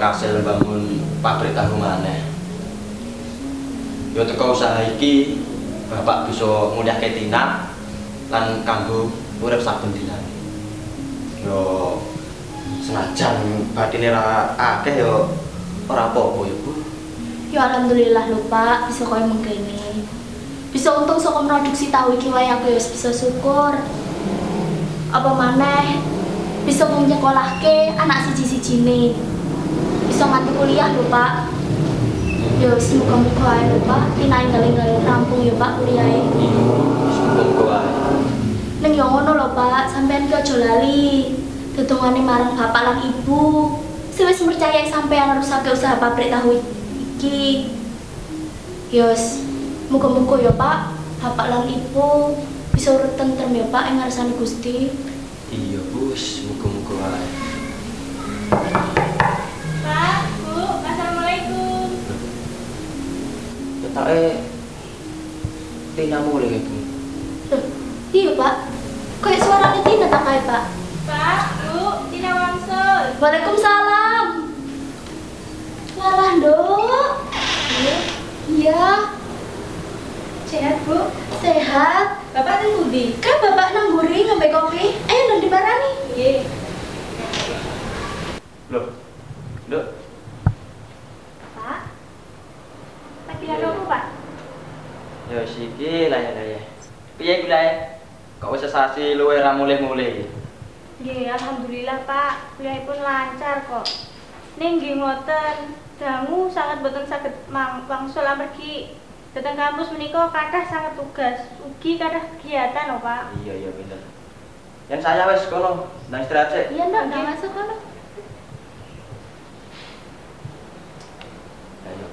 kasil bangun pabrik tahu maneh. Yo teko usaha iki Bapak bisa nguliahke Tina lan kanggo urip saben dinane. Yo senajan batine ra akeh yo ora apa-apa ya, Bu. Ya alhamdulillah lho Pak, bisa koyo mengkene. Bisa untung saka produksi tahu iki wae aku wis bisa syukur. Apa maneh bisa menyekolahke anak siji-sijine. Bisa nganti kuliah lho Pak. Ya muga-muga ae lho Pak, tina enggal-enggal rampung ya Pak kuliahe. Iya, semoga wae. Ning ya ngono lho Pak, sampean ki aja lali. Tetungane marang bapak lan ibu. Sing wis percaya sampean rusake usaha pabrik tahu iki. Yos, muga-muga ya Pak, bapak lan ibu bisa urut tentrem ya Pak ing ngarsane Gusti. Iya, Bu, semoga-moga wae. Pak, Bu, Assalamualaikum. Ketoke Tina mulai Bu. Loh, iya Pak. Kayak suaranya Tina tak kayak Pak. Pak, Bu, Tina Wangsul. Waalaikumsalam. Walah, Dok. Iya, Sehat, Bu. sehat. Bapak teng budi? Kan bapak nang ngombe kopi. Ayo nang dibarani. Nggih. Loh. Nduk, Pak. Lagi ada apa, Pak? ya siki lah ya ya. Piye iki lah? Kok wis sesasi luwe ra mulih-mulih iki? Nggih, alhamdulillah, Pak. Kuliahipun lancar kok. Ning nggih ngoten, dangu sangat boten saged mang wangsul amargi datang kampus menika kathah sangat tugas, ugi kathah kegiatan, lho, Pak. Iya iya bener. Yang saya wis kono, nang istirahat sik. Iya, nggak masuk kono.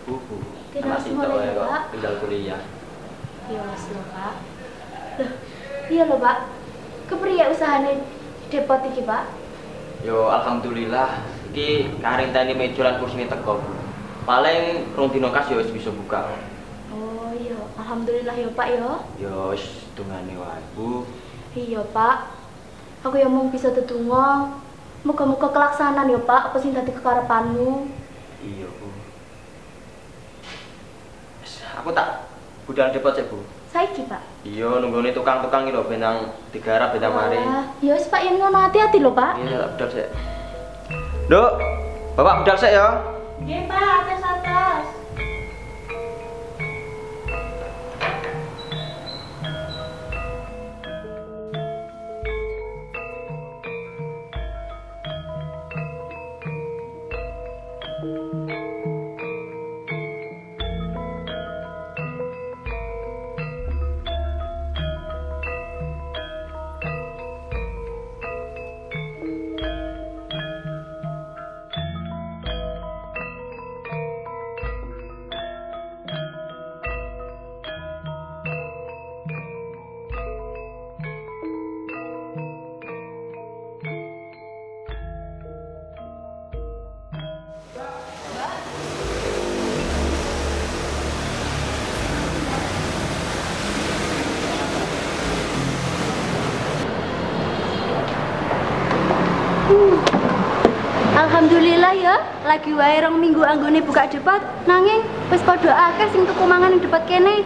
Ayo Bu, Bu. Tidak Anak semua sitok kok Pak. tinggal kuliah. Iya, Mas lho, Pak. Loh, iya lho, Pak. Kepriye usahane depot iki, Pak? Yo alhamdulillah iki karing tani meja lan kursine teko, Bu. Paling rong dino kas yo wis bisa buka. Oh, iya. Alhamdulillah ya, Pak ya. Yo wis dungane wae, Bu. Iya, Pak. Aku ya mau bisa tetunggo. Muga-muga kelaksanan ya, Pak. Apa sing dadi kekarepanmu? Iya, Bu. Wis, Aku tak budal depot sik, Bu. Saiki, Pak. Iya, nunggone tukang-tukang iki lho ben nang digarap ben nang mari. Ya wis, Pak, yen ngono hati-hati lho, Pak. Iya, tak budal sik. Nduk, Bapak budal sik ya. Nggih, Pak, Alhamdulillah ya, lagi wae rong minggu anggone buka depot, nanging wis padha akeh sing tuku mangan ing depot kene.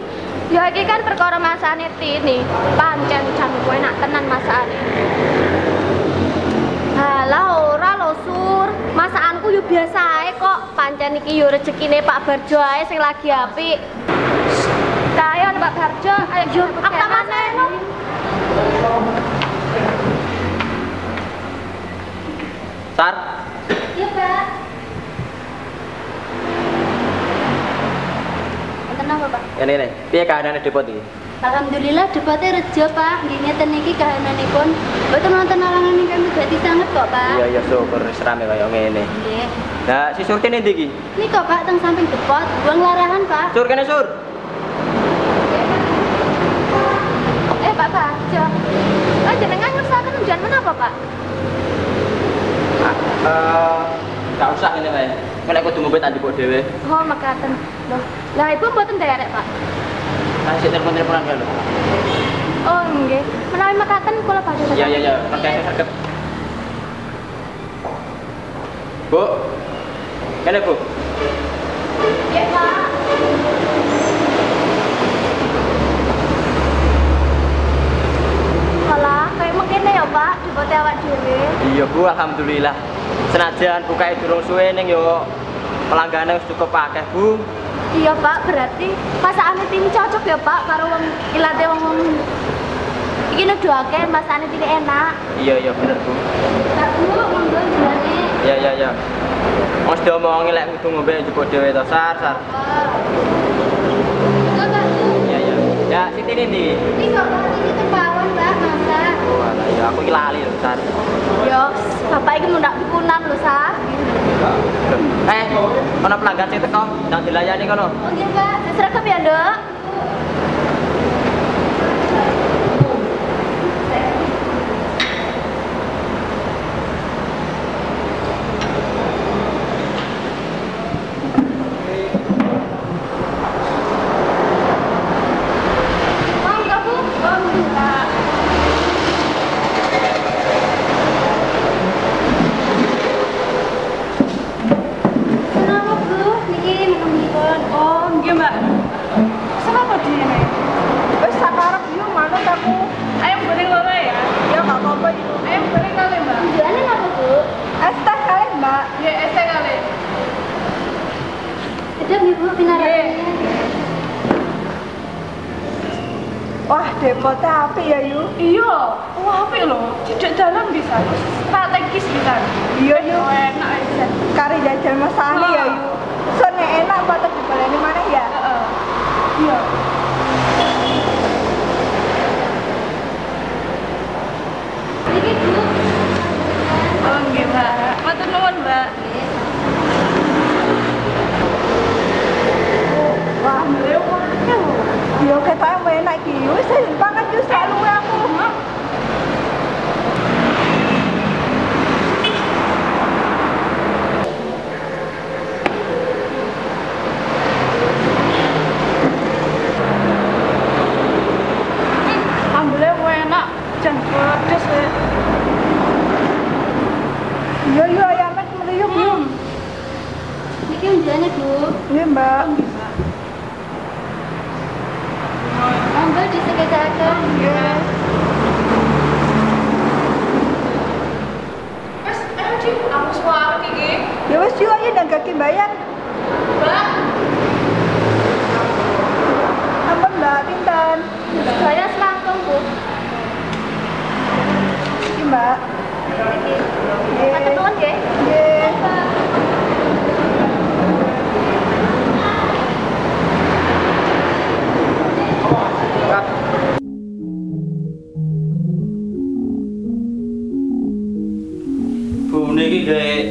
Ya iki kan perkara masane Tini. Pancen jan kowe nak tenan masakane. Halah ora lho Sur. Masakanku yo biasa ae kok. Pancen iki yo rezekine Pak Barjo ae sing lagi apik. Kayo Pak Barjo, ayo yo aku tak Sar, Iya, Pak. Wonten apa, Pak? ini nih, piye keadaannya depot iki? Alhamdulillah depotnya rejo, Pak. Nggih ngeten niki kahananipun. Mboten wonten alangan ingkang dadi sanget kok, Pak. Iya iya syukur wis rame kaya ngene. Nggih. Nah, si Sur kene ndi iki? Ini kok, Pak, teng samping depot, buang larahan, Pak. Sur kene Sur. Eh Pak Barjo. Lah jenengan ngersaken hujan menapa, Pak? Eh, gak usah ngene wae. Nek kudu ngombe tak ndipuk dhewe. Oh, mekaten. Loh, lah Ibu mboten derek, Pak. Kan sik telepon-teleponan kae lho. Oh, nggih. Menawi mekaten kula badhe Iya iya iya, pakai serget. Bu. Kene, Bu. Iya, Pak. Malah kayak mungkin ya, Pak, coba awak dhewe. Iya, Bu, alhamdulillah. Senajan bukae durung suwe ning yo pelanggane wis cukup akeh, Bu. Iya, Pak, berarti masakane ini cocok ya, Pak, karo wong ilate wong Iki nuduhake masakane ini enak. Iya, iya bener, Bu. Tak Bu, monggo jane. Iya, iya, iya. Wis diomongi lek kudu ngombe njupuk dhewe to, Sar, Sar. Iya, iya. Ya, Siti ini ndi? Ini kok masak. Oh, ya aku lali lho, Sar. Yo, bapak iki mundak pikunan lho, Sa. Eh, ana pelanggan sing teko, nang dilayani kono. Oh Pak. Seragam ya, Dok?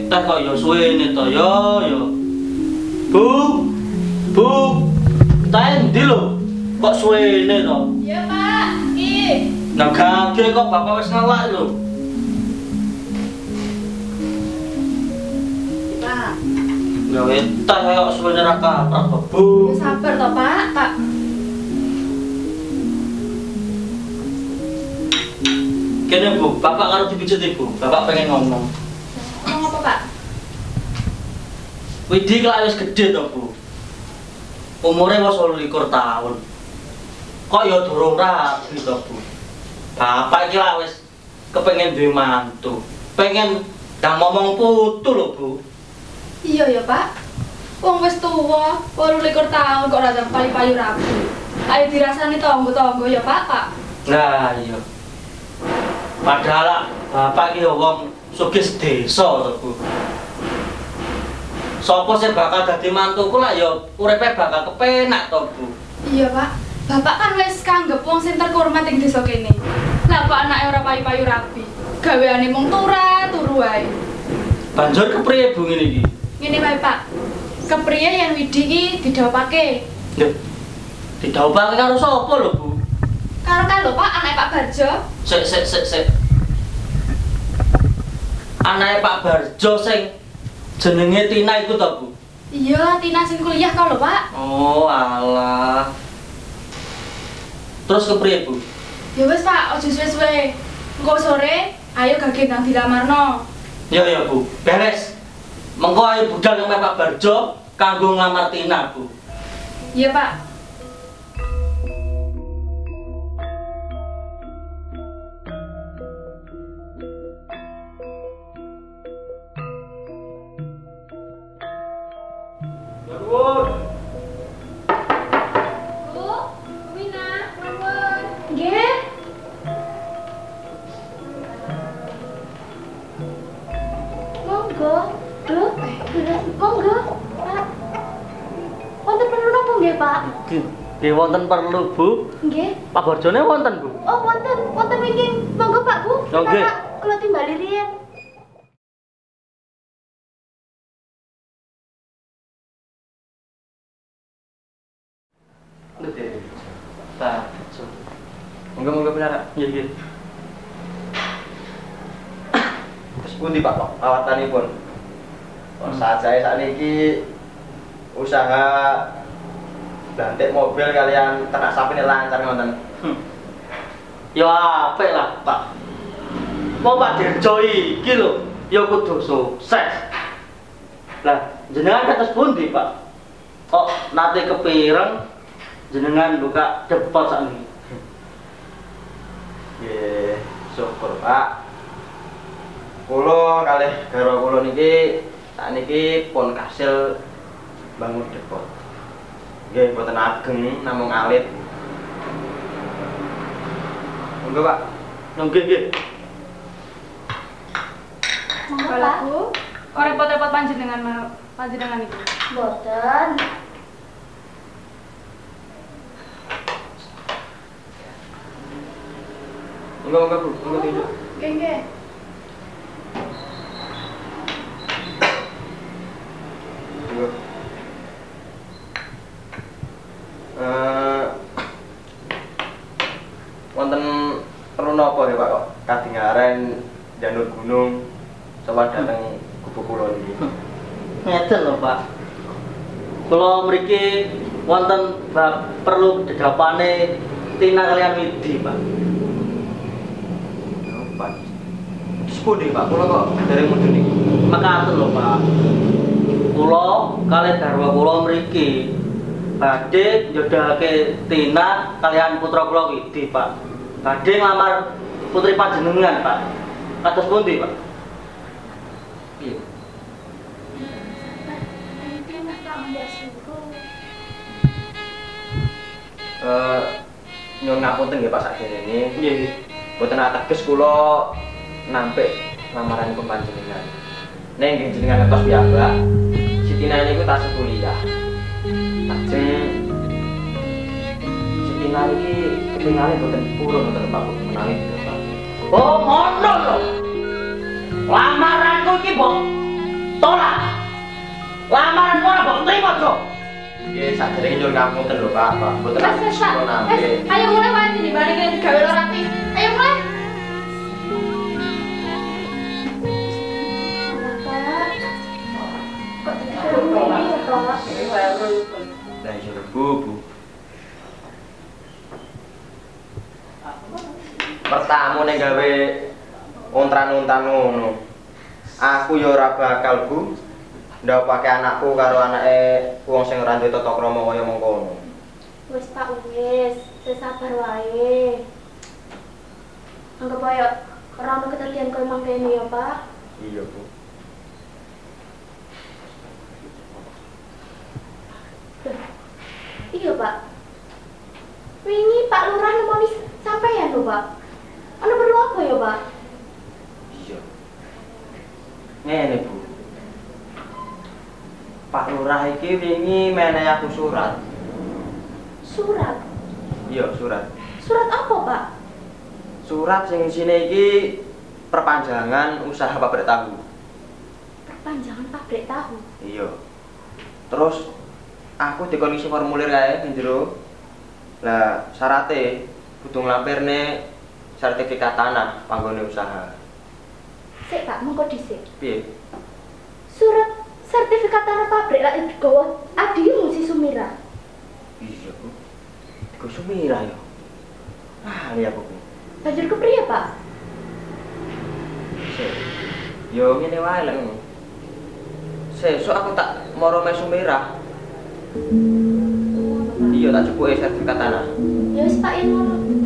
Teh kok ya suwene to ya ya. Bu. Bu. Teh ndi lho? Kok suwene to? Ya, Pak. Iki. Nah gage kok bapak wis ngelak lho. Pak, Gawe teh kok suwene ra kaprah kok, Bu. sabar toh, Pak. Pak. Kene Bu, bapak karo dipijet Bu. Bapak pengen. Ngomong Widi kelak wis gede to, Bu. Umure wis 28 tahun. Kok ya durung rabi to, Bu. Bapak iki lak wis kepengen duwe mantu. Pengen ndang ngomong putu lho, Bu. Iya ya, Pak. Wong wis tuwa, 28 tahun kok ora payu-payu rabi. Ayo dirasani tonggo-tonggo ya, Pak, Pak. Nah, iya. Padahal bapak iki wong sugih desa to, Bu. Sopo sing bakal dadi mantuku lah ya uripe bakal kepenak to, Bu. Iya, Pak. Bapak kan wis kanggep wong sing terhormat ing desa kene. Lah kok anake ora payu-payu rabi. Gaweane mung tura turu wae. Banjur kepriye Bu ngene iki? Ngene wae, Pak. Kepriye yen Widi iki didhawapake? Lho, didhawuhake karo sapa lho, Bu? Karo kan lho, Pak, anake Pak Barjo. Sik sik sik sik. Anake Pak Barjo sing jenenge Tina iku to, Bu? Iya, Tina sing kuliah kau lho, Pak. Oh, alah. Terus kepriye, Bu? Ya wis, Pak, ojo suwe-suwe. Engko sore ayo gage nang dilamarno. Ya ya, Bu. Beres. Mengko ae budal yang Pak Barjo kanggo nglamar Tina, Bu. Iya, Pak. Bu, Bu Wina, nuwun. Nggih. Monggo. Lho, monggo. Pak. Wonten perlu napa nggih, Pak? Nggih wonten perlu, Bu. Nggih. Pak Barjone wonten, Bu. Oh, wonten, wonten wingking. Monggo, Pak, Bu. Oh, nggih. Kula timbali riyen. Ini usaha bantik mobil kalian ternak sapi ini lancar ngoten. Hmm. Ya apik lah, Pak. Mau Pak Dirjo iki lho, ya kudu sukses. Lah, jenengan kados pundi, Pak? Kok nate kepireng jenengan buka depot sakniki. Nggih, syukur Pak. Kulo kalih garo kulo niki sakniki pun kasil bangun depot. Nggih, boten ageng namung alit. Monggo Pak. Nggih, nggih. Monggo, Pak. Kok repot-repot panjenengan panjenengan itu. Boten. Monggo monggo Bu, monggo tunjuk. Nggih, nggih. Kadingaren janur gunung coba dateng kubu kula niki. Ngeten lho, Pak. Kula mriki wonten perlu dedapane Tina kalian Widi, Pak. Pak. Sepundi Pak, kula kok dereng mudhun niki. Makaten lho, Pak. Kula kalih garwa kula mriki badhe njodhake Tina kalian putra kula Widi, Pak. Badhe nglamar putri panjenengan, Pak. Kados pundi, Pak? Piye? Eh nyuwun ngapunten nggih Pak sakjane ini. Nggih. Boten ateges kula nampik lamaranipun panjenengan. Ning nggih jenengan ngertos piyambak, Siti Tina niku tasih kuliah. Lajeng Siti Tina iki ketinggalan boten purun wonten Pak menawi. Oh ngono lho. Lamaranku iki mbok tolak. Lamaran ora mbok trimo, Jo. Nggih, sadere nyuwun kamu ten lho, Pak. Pak, Mboten apa-apa. Wes, ayo mulai wae iki bareng kene gawe ora ati. Ayo mulai. Kok tidak ada bunyi, Pak? Ini baru. Bu, bu. Pertamu ning gawe ontran-ontran ngono. Aku ya ora bakal, Bu. Ndak pakai anakku karo anake wong sing ora duwe tata krama kaya mengkono. Wis Pak wis, sesabar wae. Anggap ayo ora ono keterlian koyo mangkene ya, Pak. Iya, Bu. Iya, Pak. Wingi Pak Lurah nemoni sampeyan lho, Pak. Ana perlu apa ya, Pak? Iya. Ngene, Bu. Pak Lurah iki wingi menehi aku surat. Surat. Iya, surat. Surat apa, Pak? Surat sing isine iki perpanjangan usaha pabrik tahu. Perpanjangan pabrik tahu. Iya. Terus aku dikon isi formulir kae ning jero. Lah syaratnya kudu nglampirne sertifikat tanah panggone usaha. Sik, Pak, mongko dhisik. Piye? Surat sertifikat tanah pabrik lak digawa adimu si Sumira. Iya, Bu. Iku sumira ya. Ah, liya Bu. Banjur kepriye, Pak? Sik. Yo ngene wae lek ngono. Sesuk aku tak moro mesu merah. Iya tak cukup sertifikat tanah. Ya wis Pak, ngono.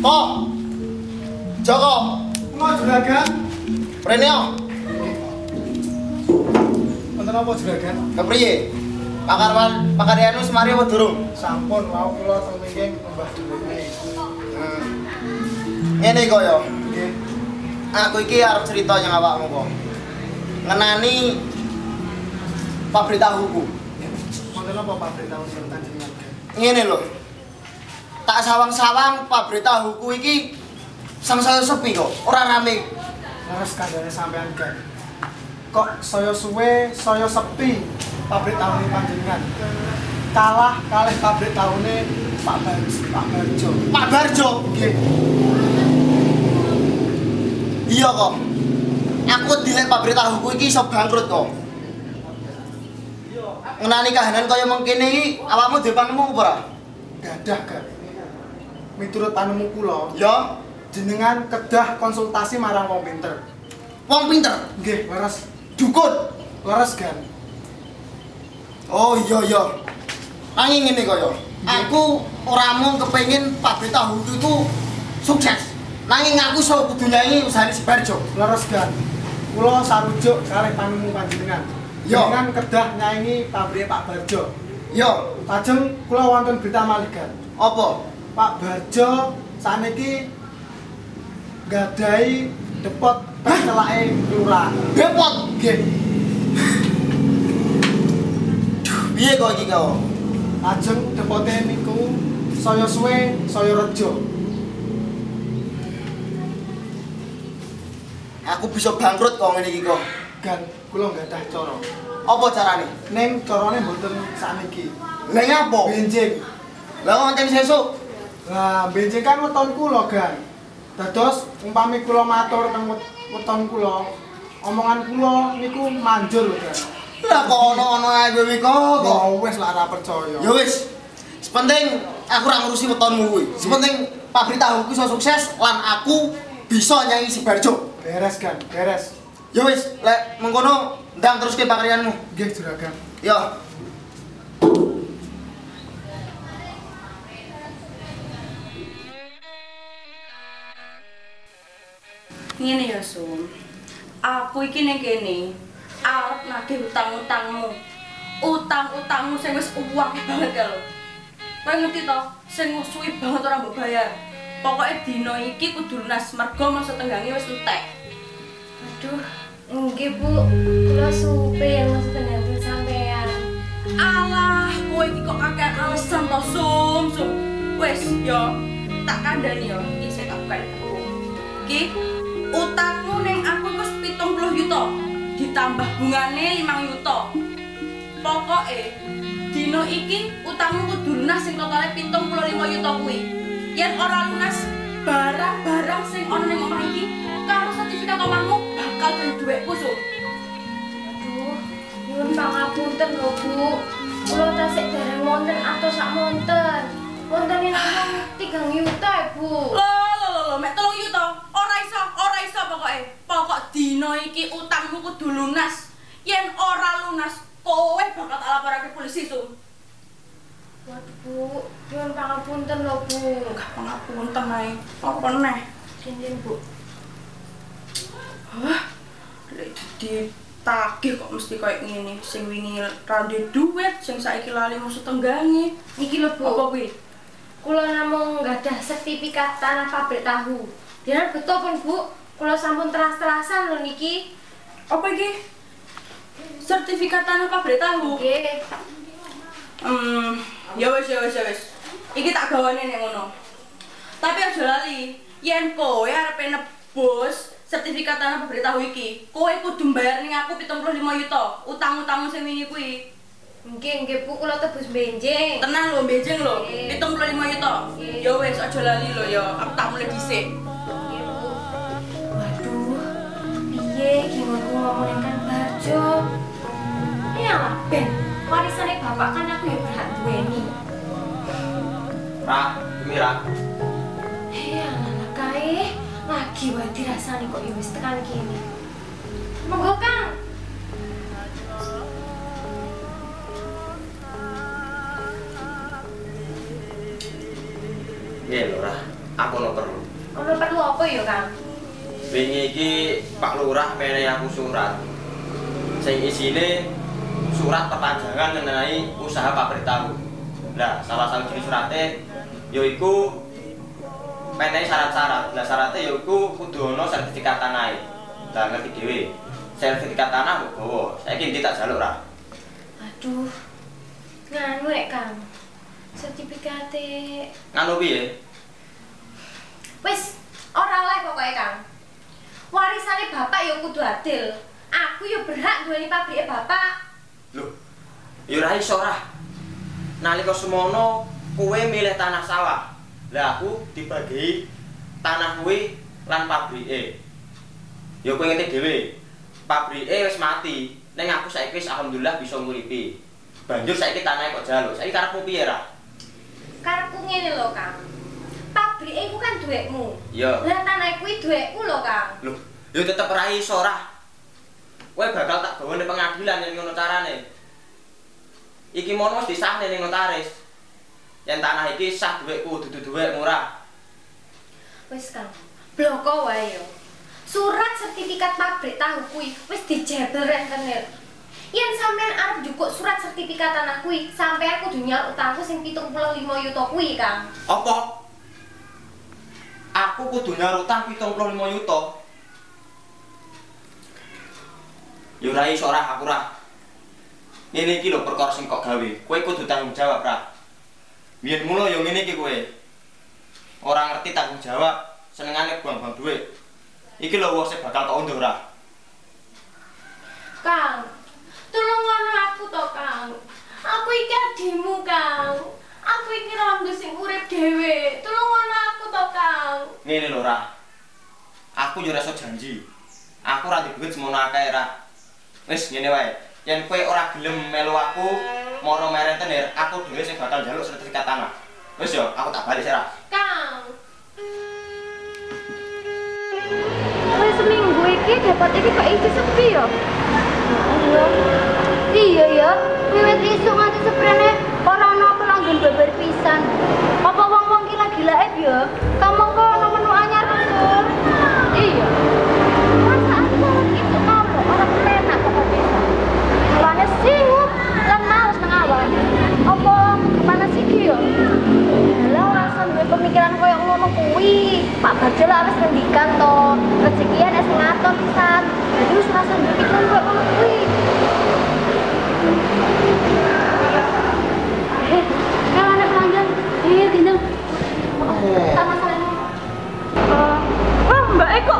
Kok? Joko, Mau juragan? Prenio, Wonten apa juragan? kepriye? Pakarwan pakarianu semari apa durung? Sampun mau kula teng mingking mbah dhewe. Hmm. Ngene kok yo. Nggih. Aku iki arep cerita yang awakmu kok. Ngenani pabrik tahuku. Wonten apa pabrik tahu sertan jenengan? Ngene lho. Tak sawang-sawang pabrik tahuku iki sangsaya sepi kok, ora rame. Leres kandhane sampean kan. Kok saya suwe, saya sepi pabrik tahu panjenengan. Kalah kalih pabrik tahune Pak Barjo. Pak Barjo. Pak Barjo. Nggih. Iya kok. Aku dilek pabrik tahuku iki iso bangkrut kok. Ngenani kahanan kaya mengkene iki awakmu dhewe panemu apa ora? Gadah kan. Miturut panemu kula, Ya, jenengan kedah konsultasi marang wong pinter. wong pinter, Nggih, leres. dukun. Leres kan. Oh iya iya. Angin ngene kaya. Aku ora mung kepengin pabrik tahu iku sukses. Nanging aku iso kudu nyanyi usahane Sibarjo. leres kan kula sarujuk kalih panemu panjenengan Yo. jenengan kedah nyanyi pabrik Pak Barjo Yo, lajeng kula wonten berita malih kan apa? Pak Barjo saniki gadai depot pencelake kelurahan Depot. nggih Piye kok iki kau? lajeng depote niku saya suwe saya rejo Aku bisa bangkrut kok ngene iki kok. gan kula gadah cara Apa carane? ning carane mboten saniki Lah apa? benjing Lah ngoncen sesuk. Lah, benjing kan weton kula, Gan. Dados umpami kula matur teng wet- weton kula, omongan kula niku manjur lho, Gan. Lah kok ono-ono ae kowe kok. kok. Wis lah ora percaya. Ya wis. Sepenting aku ora ngurusi wetonmu kuwi. Sepenting pabrik tahuku iso sukses lan aku bisa nyanyi Sibarjo. Beres, Gan, beres. Ya wis, lek mengkono ndang teruske pakaryanmu. Nggih, Juragan. Ya. Ngene ya, Sum. Aku iki ning kene arep nagih utang-utangmu. Utang-utangmu sing wis uwak banget ya lho. Kowe ngerti to, sing suwi banget ora mbok bayar. Pokoke dina iki kudu lunas mergo masa tenggange wis entek. Aduh, nggih Bu. Kula supe yang maksudnya nanti sampean. Alah, kowe iki kok kakek alasan to, Sum, Sum. Wis, yo tak kandhani yo, iki sing tak bukain. Iki utangmu ning aku wis 70 yuta. Ditambah bungane 5 yuta. Pokoke dina iki utangmu kudu lunas sing totale 75 yuta kuwi. Yen ora lunas, barang-barang sing ana ning omah iki karo sertifikat omahmu bakal dadi dhuwitku, Sum. Aduh, nyuwun pangapunten lho Bu. Kula tasik dereng wonten atau sak monten. Wonten namung 3 yuta, Bu. Lho, lho, lho, lho, mek telung yuta. Ora iso, ora iso pokoke. Pokok dina iki utangmu kudu lunas. Yen ora lunas, kowe bakal tak laporake polisi, Sum. Waduh, Bu. Nyuwun pangapunten lho, Bu. Enggak pangapunten ae. Apa neh? Kinten, Bu. Hah? Lek ditagih kok mesti koyo ngene. Sing wingi ra duwe duit, sing saiki lali musuh tenggange. Niki lho, Bu. Apa kuwi? Kula namung gadah sertifikat tanah pabrik tahu. Biar betul pun Bu, kula sampun teras-terasan lho niki. Apa iki? Sertifikat tanah pabrik tahu. Nggih. Hmm, ya wis ya wis ya wis. Iki tak gawane nek ngono. Tapi aja lali, yen kowe arepe nebus sertifikat tanah pabrik tahu iki, kowe kudu mbayar ning aku 75 yuta utang-utangmu sing wingi kuwi. Nggih, nggih Bu, kula tebus benjing. Tenang lho, benjing lho. Nggih. 75 yuto. Nggih. Ya wis aja lali lho ya. Aku tak mulai dhisik. Piye ki ngono ngomongin kan Barjo? Ya lah, Ben. Warisane bapak kan aku ya berhak duweni. Ra, ini Ra. Ya lah kae, lagi wae dirasani kok ya wis tekan kene. Monggo Kang. Nggih lho Ra, aku ono perlu. Ono perlu apa ya, Kang? Wingi iki Pak Lurah menehi aku surat. Sing isine surat perpanjangan mengenai usaha pabrik tahu. Nah, salah satu jenis suratnya yaiku menehi syarat-syarat. Nah, syaratnya yaiku kudu ono sertifikat tanah. Lah ngerti dhewe. Sertifikat tanah kok gowo. Saiki ndi tak jaluk ra. Aduh. Nganu rek, Kang. Sertifikate Nganu piye? Wis, ora oleh pokoke, Kang. Warisane bapak ya kudu adil. Aku ya berhak duweni pabrike bapak. Loh, ya ora iso ra. Nalika semono kowe milih tanah sawah. Lah aku dibagi tanah kuwi lan pabrike. Ya kowe ngerti dhewe. Pabrike wis mati. Ning aku saiki wis alhamdulillah bisa nguripi. Banjur saiki tanahnya kok jaluk. Saiki karepmu piye ra? Karepku ngene lho, Kang. Pabrike iku kan duwekmu. Ya. Lah tanah kuwi duwekku lho, Kang. Loh, ya tetep ora iso ra. Kowe bakal tak gawa ning pengadilan yen ngono carane. Iki mono wis disahne ning notaris. Yen tanah iki sah duwekku, dudu duwekmu ra. Wis, Kang. Bloko wae yo. Surat sertifikat pabrik tahu kuwi wis dijebel rentenir. Yen sampean arep njukuk surat sertifikat tanah kuwi, sampean kudu nyaur utangku sing 75 yuta kuwi, Kang. Apa? Aku kudu nyaur utang 75 yuta. Ya ora iso ra aku ra. Ngene iki lho perkara sing kok gawe. Kowe kudu tanggung jawab ra. Biyen mula ya ngene iki kowe. Ora ngerti tanggung jawab, senengane buang-buang duit. Iki lho sing bakal tak undur ra. Kang, tolong aku to, Kang. Aku iki adimu, Kang. Aku iki rondo sing urip dhewe. Ngene lho ra. Aku yo ora iso janji. Aku ora duwe duit semono akeh ra. Wis ngene wae. Yen kowe ora gelem melu aku, mono merentenir, aku dhewe sing bakal njaluk sertifikat tanah. Wis yo, aku tak balik ra. Kang. Wis seminggu iki dapat iki kok isi sepi ya? Iya. Iya ya, wiwit isuk nganti seprene ora ana pelanggan beber pisan. Apa wong-wong ki lagi laib ya? Kamu kok ana menu anyar Sur? Iya. Perasaan kok isuk mau lho, ora penak kok lan males nang awal. Apa? Lah usah duwe pemikiran koyo ngono kuwi. Pak Barjo lah wis ngendikan to, rezekian es ngatur pisan. Jadi wis ora usah duwe pikiran koyo ngono kuwi. Eh, anak eh masalah. Wah, Mbak Eko.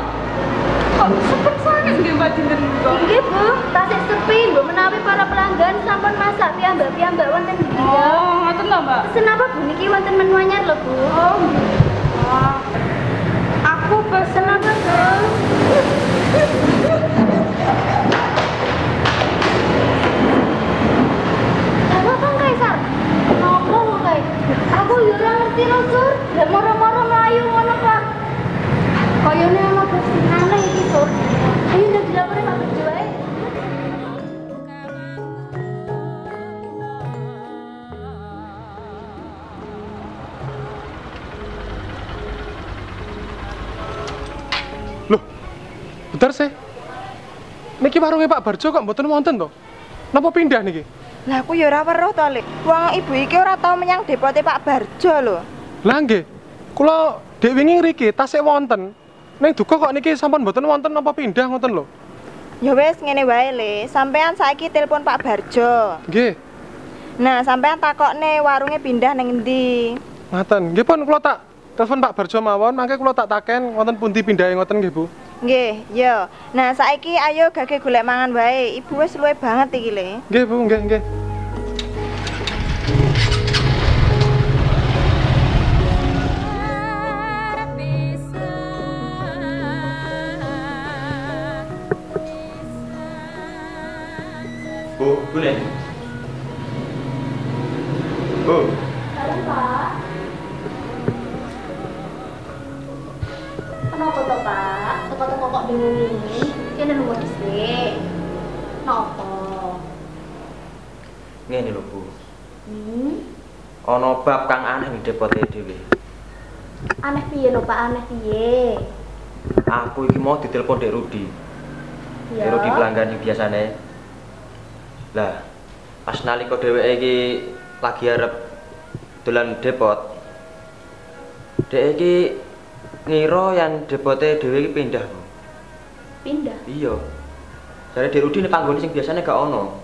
Kok sepet sangat nggih Mbak Dinten kok. Nggih, Bu. Tasik sepi, mbok menawi para pelanggan sampun masak piyambak-piyambak wonten nggih. Oh, ngoten to, Mbak. Pesen apa Bu niki wonten menu anyar lho, Bu. Oh. Bentar sih. Niki warungnya Pak Barjo kok mboten wonten to? Napa pindah niki? Lah aku ya ora weruh to, Lik. Wong ibu iki ora tau menyang depote Pak Barjo lho. Lah nggih. Kula dek wingi ngriki tasik wonten. Ning duka kok niki sampun mboten wonten napa pindah ngoten lho. Ya wis ngene wae, Le. Sampean saiki telepon Pak Barjo. Nggih, Nah, sampean takokne warungnya pindah ning endi. ngaten. Nggih pun kula tak telepon Pak Barjo mawon, mangke kula tak taken wonten pundi pindahe ngoten nggih, Bu. Nggih, yo. Nah, saiki ayo gage golek mangan wae. Ibu wis luwe banget iki le. Nggih, Bu, nggih, nggih. Bu, boleh? Aneh piye? Aku iki mau ditelepon Dek Rudi. Ya. Dek Rudi pelanggan yang biasane. Lah, pas nalika dheweke iki lagi arep dolan depot. Dek iki ngira yang depote dhewe iki pindah. Pindah. Iya. Jare Dek Rudi ning panggone sing biasane gak ono.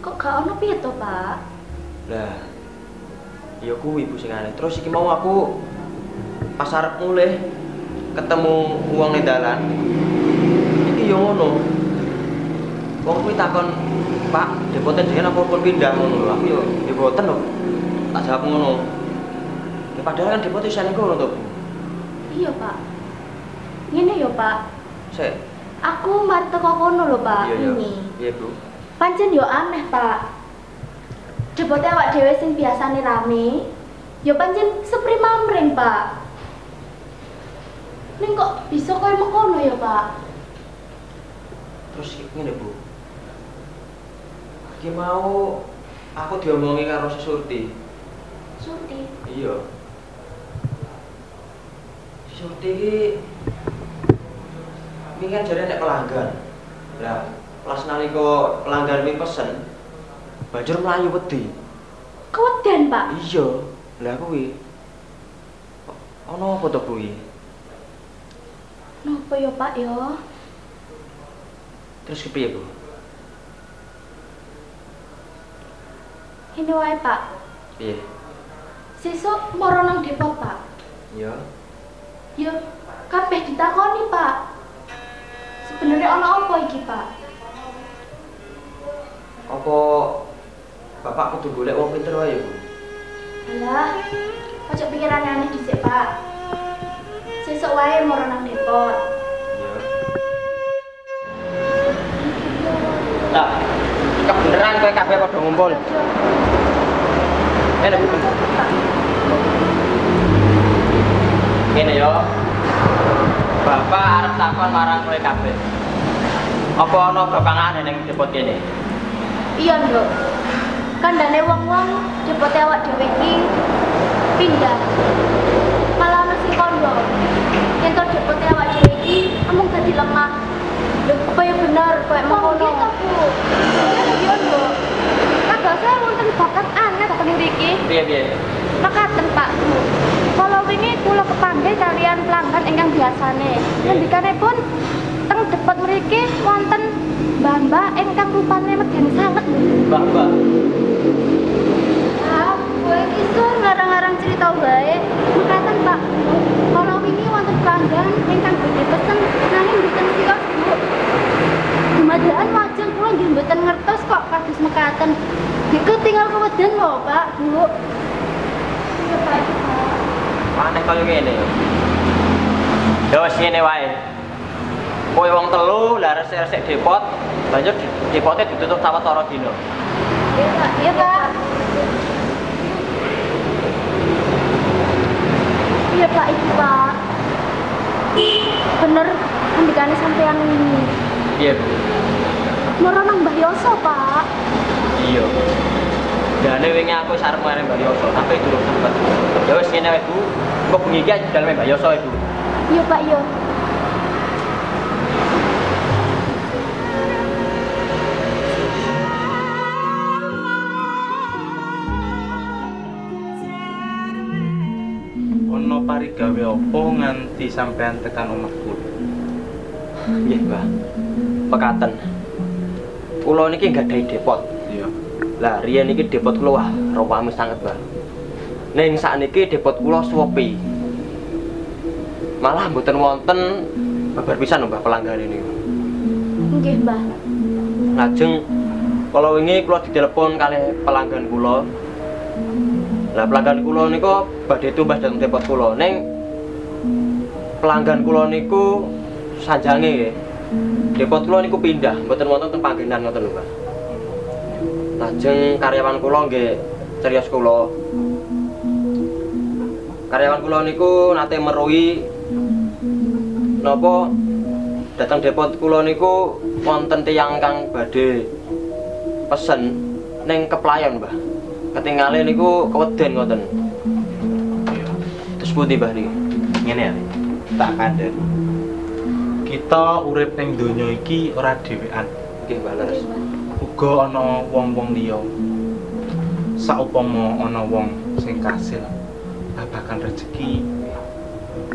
Kok gak ono piye to Pak? Lah, iya kuwi Bu sing aneh. Terus iki mau aku pas arep mulih ketemu wong ning dalan. Iki yo ngono. Wong kuwi takon, "Pak, depoten dhewe apa pun pindah ngono lho." Aku yo ya boten lho. Tak jawab ngono. Ya padahal kan depote isane kono to, Bu. Iya Pak. Ngene yo Pak. Sik. Aku mari teko kono lho Pak. Iya. Ini. Iya, Bu. Pancen yo aneh, Pak. Jebote awak dhewe sing biasane rame, yo pancen sepri mamring, Pak. Ning kok bisa koyo mengkono ya, Pak? Terus ngene, Bu. Iki mau aku diomongi karo si Surti. Surti. Iya. Si Surti iki ini kan jare nek pelanggan. Lah, pas nalika pelanggan iki pesen, banjur mlayu wedi. Keweden, Pak. Iya. Lah kuwi. Ono apa to kuwi? Napa ya, Pak ya? Terus kepiye, Bu? Ini wae, Pak. Piye? Sesuk moro nang depot, Pak. Iya. Yo kabeh ditakoni, Pak. Sebenarnya ono apa iki, Pak? Apa Bapak kudu golek wong pinter wae, Bu? Alah, ojo pikiran aneh dhisik, Pak. Sesuk wae moro nang depot. Iya. Lah, kebeneran kowe kabeh padha ngumpul. Ngene Bu. Ngene yo. Bapak arep takon marang kowe kabeh. Apa ana bapangan ning depot kene? Iya, Nduk. Kandane wong-wong jebote awak dhewe iki pindah. Lemah. Apa ya bener koyo mengkono? Gitu. Iya, Nduk. Kagak saya wonten bakat aneh ning mriki. Piye piye? Makaten, Pak, Bu. Kala wingi kula kepanggih kalian pelanggan ingkang biasane. Ngendikanipun teng depot mriki wonten mbah-mbah ingkang rupane medeni sanget lho. Mbak, Mbak. Ah, kowe iki sur ngarang-ngarang cerita wae. Mekaten, Pak. Pelanggan ingkang badhe pesen nanging mboten sios, Bu. Dumadaan lajeng kula nggih mboten ngertos kok kados mekaten. Iku tinggal keweden lho, Pak, Bu. Iya, Pak. Aneh kaya ngene. Ya wis ngene wae. Kowe wong telu lah resik-resik depot, banjur di- depote ditutup sawetara dina. Iya, Pak. Iya, Pak. Iya, Pak, itu, Pak. Bener ngendikane sampeyan ini. Iya, Bu. Moro nang Mbah Yoso, Pak. Iya. Dane wingi aku sarep marang Mbak Yoso, tapi durung sempet. Ya wis ngene wae, Bu. Kok bengi iki daleme Mbak Yoso, Bu. Iya, Pak, iya. Parigawe apa nganti sampean tekan omahku? Nggih, Mbah. Pekaten. Kula niki nggadahi depot. Iya. Lah, riyen iki depot kula wah rame sanget, Mbah. Ning sakniki depot kula suwepi. Malah mboten wonten babar pisan Mbah pelanggan ini. Nggih, Mbah. Lajeng kala wingi kula ditelepon kalih pelanggan kula. Lah pelanggan kula niku badhe tumbas dhateng depot kula ning pelanggan kula niku sanjange nggih. Depot kula niku pindah, mboten wonten teng panggenan ngoten lho. Lajeng karyawan kula nggih cerios kula. Karyawan kula niku nate meruhi napa datang depot kula niku wonten tiyang kang badhe pesen ning keplayon, Mbah. Ketingale niku keweden ngoten. Terus putih, Mbah niki? Ngene ya. Tak kandhani. Kita urip ning donya iki ora dhewean. Nggih, leres. Uga ana wong-wong liya. Saupama ana wong sing kasil babagan rezeki,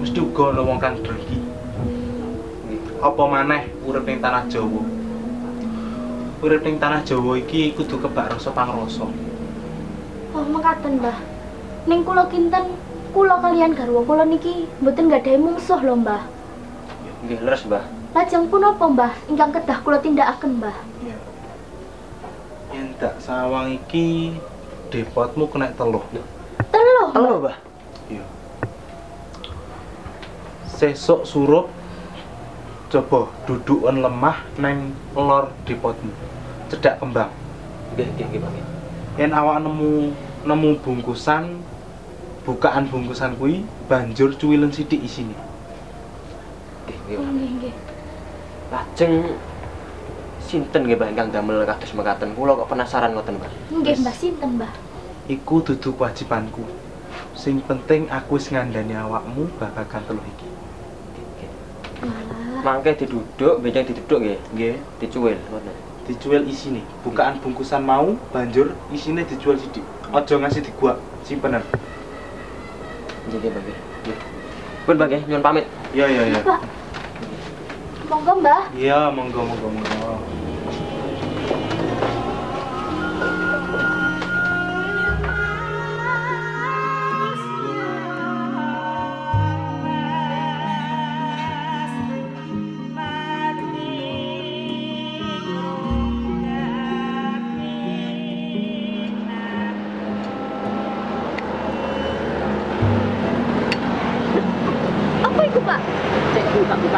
mesti uga ana wong kang drengki. Apa maneh urip ning tanah Jawa. Urip ning tanah Jawa iki kudu kebak rasa pangrasa. Oh, mekaten, Mbah. Ning kula kinten, kula kalian garwa kula niki mboten gadhahi mungsuh lho, Mbah. Nggih, leres, Mbah. Lajeng punapa, Mbah? Ingkang kedah kula tindakaken, Mbah. Yen dak sawang iki depotmu kena teluh. Teluh. Teluh, Mbah. Iya. Sesuk surup coba dudukan lemah neng lor depotmu. Cedak kembang. Nggih, nggih, nggih, Mbah. nggih. Yen awak nemu nemu bungkusan bukaan bungkusan kuwi banjur cuwilen sithik isine. Nggih, nggih, Mbah. nggih, nggih. Lajeng sinten nggih Mbah ingkang damel kados mekaten? Kula kok penasaran ngoten, Mbah. Nggih, Mbah, sinten, Mbah? Iku dudu kewajibanku. Sing penting aku wis ngandani awakmu babagan teluh iki. Mangke diduduk, benjang diduduk nggih. Nggih, Dicuwil ngoten. dijual isine. Bukaan bungkusan mau banjur isine dijual sithik. Aja ngasih diguak, simpenan. Nggih. Nggih. Pun, Mbah, nggih, nyuwun pamit. Iya, iya, iya. Monggo, Mbah. Iya, monggo monggo monggo.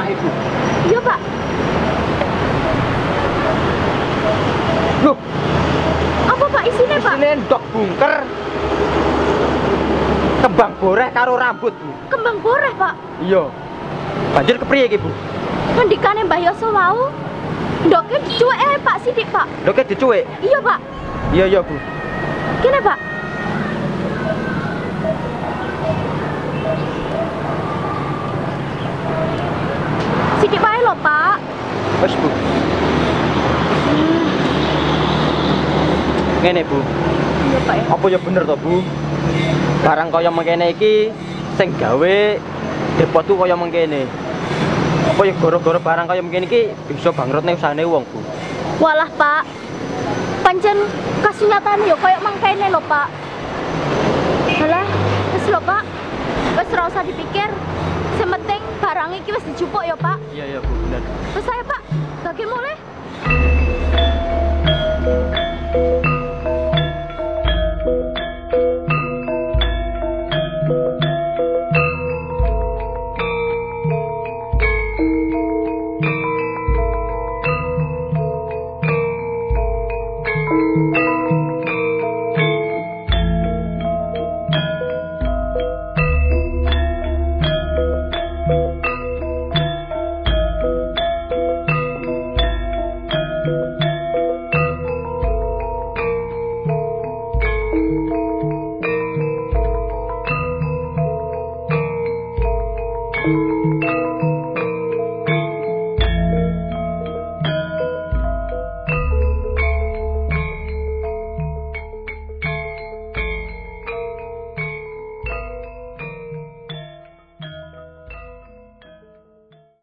Ibu. Iya, Pak. Loh, Apa, Pak, isinya, Pak? isine ndok bunker. Kembang boreh karo rambut, Bu. Kembang boreh, Pak. Iya. Banjur kepriye iki, Bu? Ngendikane Mbah Yoso wau. Ndoke dicuwek ae, Pak, sithik, Pak. Ndoke dicuwik. Iya, Pak. Iya, iya, Bu. Kene, Pak. Sithik wae lho, Pak. Wes, Bu. Ngene, Bu. Iya, Pak ya. Apa ya bener to, Bu? Barang kaya mengkene iki sing gawe depotku kaya mengkene. Apa ya gara-gara barang kaya mengkene iki bisa bangkrut ning usahane wong, Bu? Walah, Pak. Pancen kasunyatan yo koyo mangkene lho, Pak. Halah, wis lho, Pak. Wis ora usah dipikir. Sing penting barang iki wis dijupuk ya, Pak. Iya, iya, Bu, bener. Wis saya, Pak. Bagi mulai.